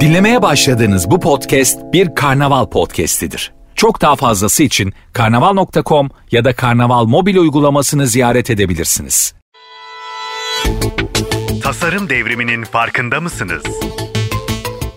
Dinlemeye başladığınız bu podcast bir karnaval podcastidir. Çok daha fazlası için karnaval.com ya da karnaval mobil uygulamasını ziyaret edebilirsiniz. Tasarım devriminin farkında mısınız?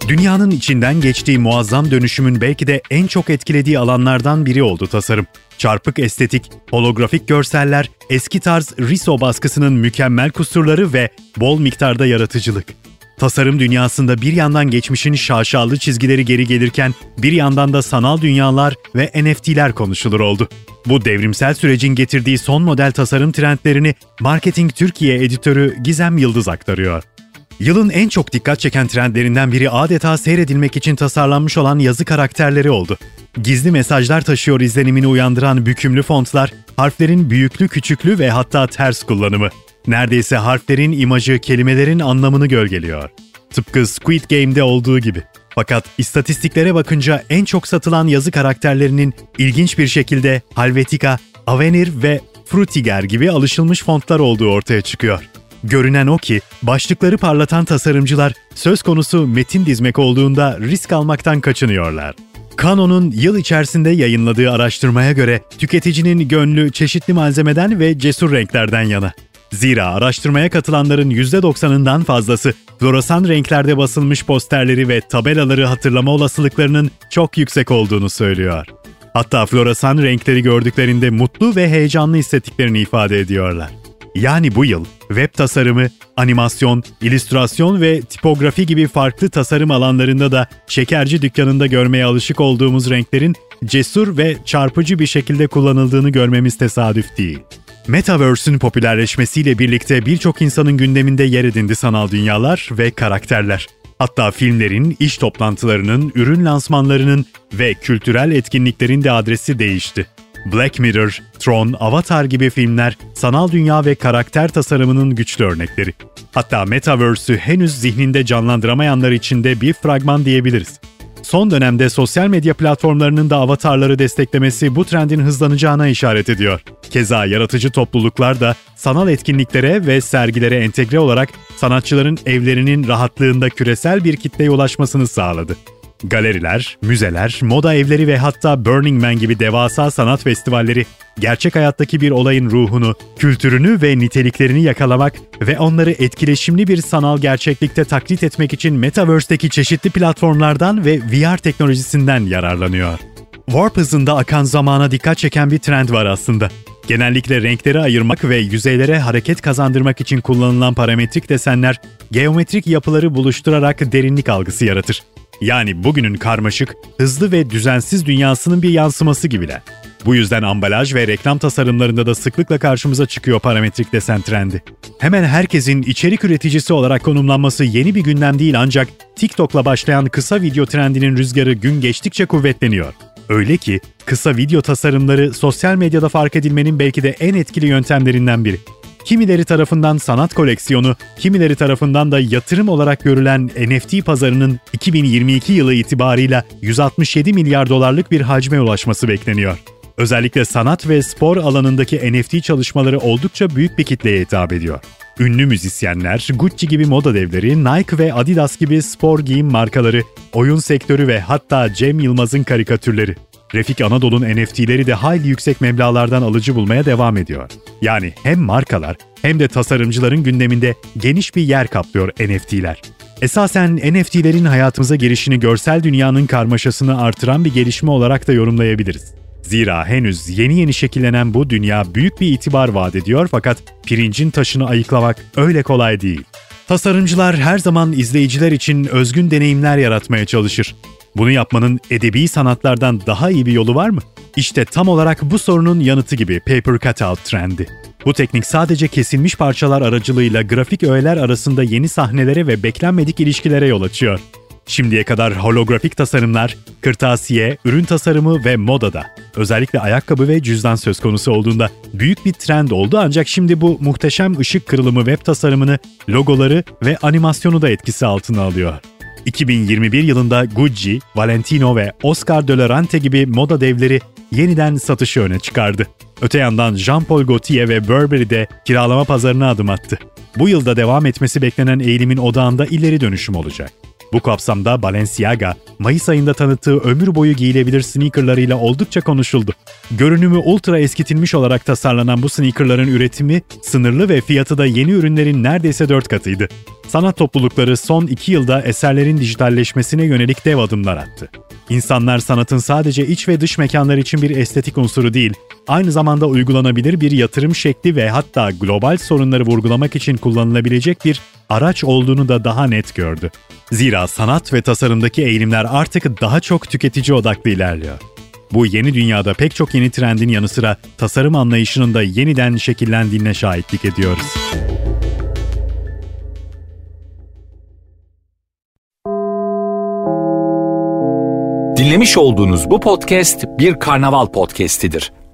Dünyanın içinden geçtiği muazzam dönüşümün belki de en çok etkilediği alanlardan biri oldu tasarım. Çarpık estetik, holografik görseller, eski tarz Riso baskısının mükemmel kusurları ve bol miktarda yaratıcılık. Tasarım dünyasında bir yandan geçmişin şaşalı çizgileri geri gelirken bir yandan da sanal dünyalar ve NFT'ler konuşulur oldu. Bu devrimsel sürecin getirdiği son model tasarım trendlerini Marketing Türkiye editörü Gizem Yıldız aktarıyor. Yılın en çok dikkat çeken trendlerinden biri adeta seyredilmek için tasarlanmış olan yazı karakterleri oldu. Gizli mesajlar taşıyor izlenimini uyandıran bükümlü fontlar, harflerin büyüklü küçüklü ve hatta ters kullanımı. Neredeyse harflerin imajı kelimelerin anlamını gölgeliyor. Tıpkı Squid Game'de olduğu gibi. Fakat istatistiklere bakınca en çok satılan yazı karakterlerinin ilginç bir şekilde Helvetica, Avenir ve Frutiger gibi alışılmış fontlar olduğu ortaya çıkıyor. Görünen o ki başlıkları parlatan tasarımcılar söz konusu metin dizmek olduğunda risk almaktan kaçınıyorlar. Canon'un yıl içerisinde yayınladığı araştırmaya göre tüketicinin gönlü çeşitli malzemeden ve cesur renklerden yana. Zira araştırmaya katılanların %90'ından fazlası floresan renklerde basılmış posterleri ve tabelaları hatırlama olasılıklarının çok yüksek olduğunu söylüyor. Hatta floresan renkleri gördüklerinde mutlu ve heyecanlı hissettiklerini ifade ediyorlar. Yani bu yıl web tasarımı, animasyon, illüstrasyon ve tipografi gibi farklı tasarım alanlarında da şekerci dükkanında görmeye alışık olduğumuz renklerin cesur ve çarpıcı bir şekilde kullanıldığını görmemiz tesadüf değil. Metaverse'ün popülerleşmesiyle birlikte birçok insanın gündeminde yer edindi sanal dünyalar ve karakterler. Hatta filmlerin, iş toplantılarının, ürün lansmanlarının ve kültürel etkinliklerin de adresi değişti. Black Mirror, Tron, Avatar gibi filmler sanal dünya ve karakter tasarımının güçlü örnekleri. Hatta Metaverse'ü henüz zihninde canlandıramayanlar için de bir fragman diyebiliriz. Son dönemde sosyal medya platformlarının da avatarları desteklemesi bu trendin hızlanacağına işaret ediyor. Keza yaratıcı topluluklar da sanal etkinliklere ve sergilere entegre olarak sanatçıların evlerinin rahatlığında küresel bir kitleye ulaşmasını sağladı. Galeriler, müzeler, moda evleri ve hatta Burning Man gibi devasa sanat festivalleri gerçek hayattaki bir olayın ruhunu, kültürünü ve niteliklerini yakalamak ve onları etkileşimli bir sanal gerçeklikte taklit etmek için Metaverse'deki çeşitli platformlardan ve VR teknolojisinden yararlanıyor. Warp hızında akan zamana dikkat çeken bir trend var aslında. Genellikle renkleri ayırmak ve yüzeylere hareket kazandırmak için kullanılan parametrik desenler, geometrik yapıları buluşturarak derinlik algısı yaratır. Yani bugünün karmaşık, hızlı ve düzensiz dünyasının bir yansıması gibiler. Bu yüzden ambalaj ve reklam tasarımlarında da sıklıkla karşımıza çıkıyor parametrik desen trendi. Hemen herkesin içerik üreticisi olarak konumlanması yeni bir gündem değil ancak TikTok'la başlayan kısa video trendinin rüzgarı gün geçtikçe kuvvetleniyor. Öyle ki kısa video tasarımları sosyal medyada fark edilmenin belki de en etkili yöntemlerinden biri. Kimileri tarafından sanat koleksiyonu, kimileri tarafından da yatırım olarak görülen NFT pazarının 2022 yılı itibarıyla 167 milyar dolarlık bir hacme ulaşması bekleniyor. Özellikle sanat ve spor alanındaki NFT çalışmaları oldukça büyük bir kitleye hitap ediyor. Ünlü müzisyenler, Gucci gibi moda devleri, Nike ve Adidas gibi spor giyim markaları, oyun sektörü ve hatta Cem Yılmaz'ın karikatürleri. Refik Anadolu'nun NFT'leri de hayli yüksek meblalardan alıcı bulmaya devam ediyor. Yani hem markalar hem de tasarımcıların gündeminde geniş bir yer kaplıyor NFT'ler. Esasen NFT'lerin hayatımıza girişini görsel dünyanın karmaşasını artıran bir gelişme olarak da yorumlayabiliriz. Zira henüz yeni yeni şekillenen bu dünya büyük bir itibar vaat ediyor fakat pirincin taşını ayıklamak öyle kolay değil. Tasarımcılar her zaman izleyiciler için özgün deneyimler yaratmaya çalışır. Bunu yapmanın edebi sanatlardan daha iyi bir yolu var mı? İşte tam olarak bu sorunun yanıtı gibi paper cutout trendi. Bu teknik sadece kesilmiş parçalar aracılığıyla grafik öğeler arasında yeni sahnelere ve beklenmedik ilişkilere yol açıyor. Şimdiye kadar holografik tasarımlar, kırtasiye, ürün tasarımı ve modada, özellikle ayakkabı ve cüzdan söz konusu olduğunda büyük bir trend oldu ancak şimdi bu muhteşem ışık kırılımı web tasarımını, logoları ve animasyonu da etkisi altına alıyor. 2021 yılında Gucci, Valentino ve Oscar de la Renta gibi moda devleri yeniden satışı öne çıkardı. Öte yandan Jean-Paul Gaultier ve Burberry de kiralama pazarına adım attı. Bu yılda devam etmesi beklenen eğilimin odağında ileri dönüşüm olacak. Bu kapsamda Balenciaga, Mayıs ayında tanıttığı ömür boyu giyilebilir sneakerlarıyla oldukça konuşuldu. Görünümü ultra eskitilmiş olarak tasarlanan bu sneakerların üretimi sınırlı ve fiyatı da yeni ürünlerin neredeyse dört katıydı. Sanat toplulukları son iki yılda eserlerin dijitalleşmesine yönelik dev adımlar attı. İnsanlar sanatın sadece iç ve dış mekanlar için bir estetik unsuru değil, aynı zamanda uygulanabilir bir yatırım şekli ve hatta global sorunları vurgulamak için kullanılabilecek bir araç olduğunu da daha net gördü. Zira sanat ve tasarımdaki eğilimler artık daha çok tüketici odaklı ilerliyor. Bu yeni dünyada pek çok yeni trendin yanı sıra tasarım anlayışının da yeniden şekillendiğine şahitlik ediyoruz. Dinlemiş olduğunuz bu podcast bir karnaval podcastidir.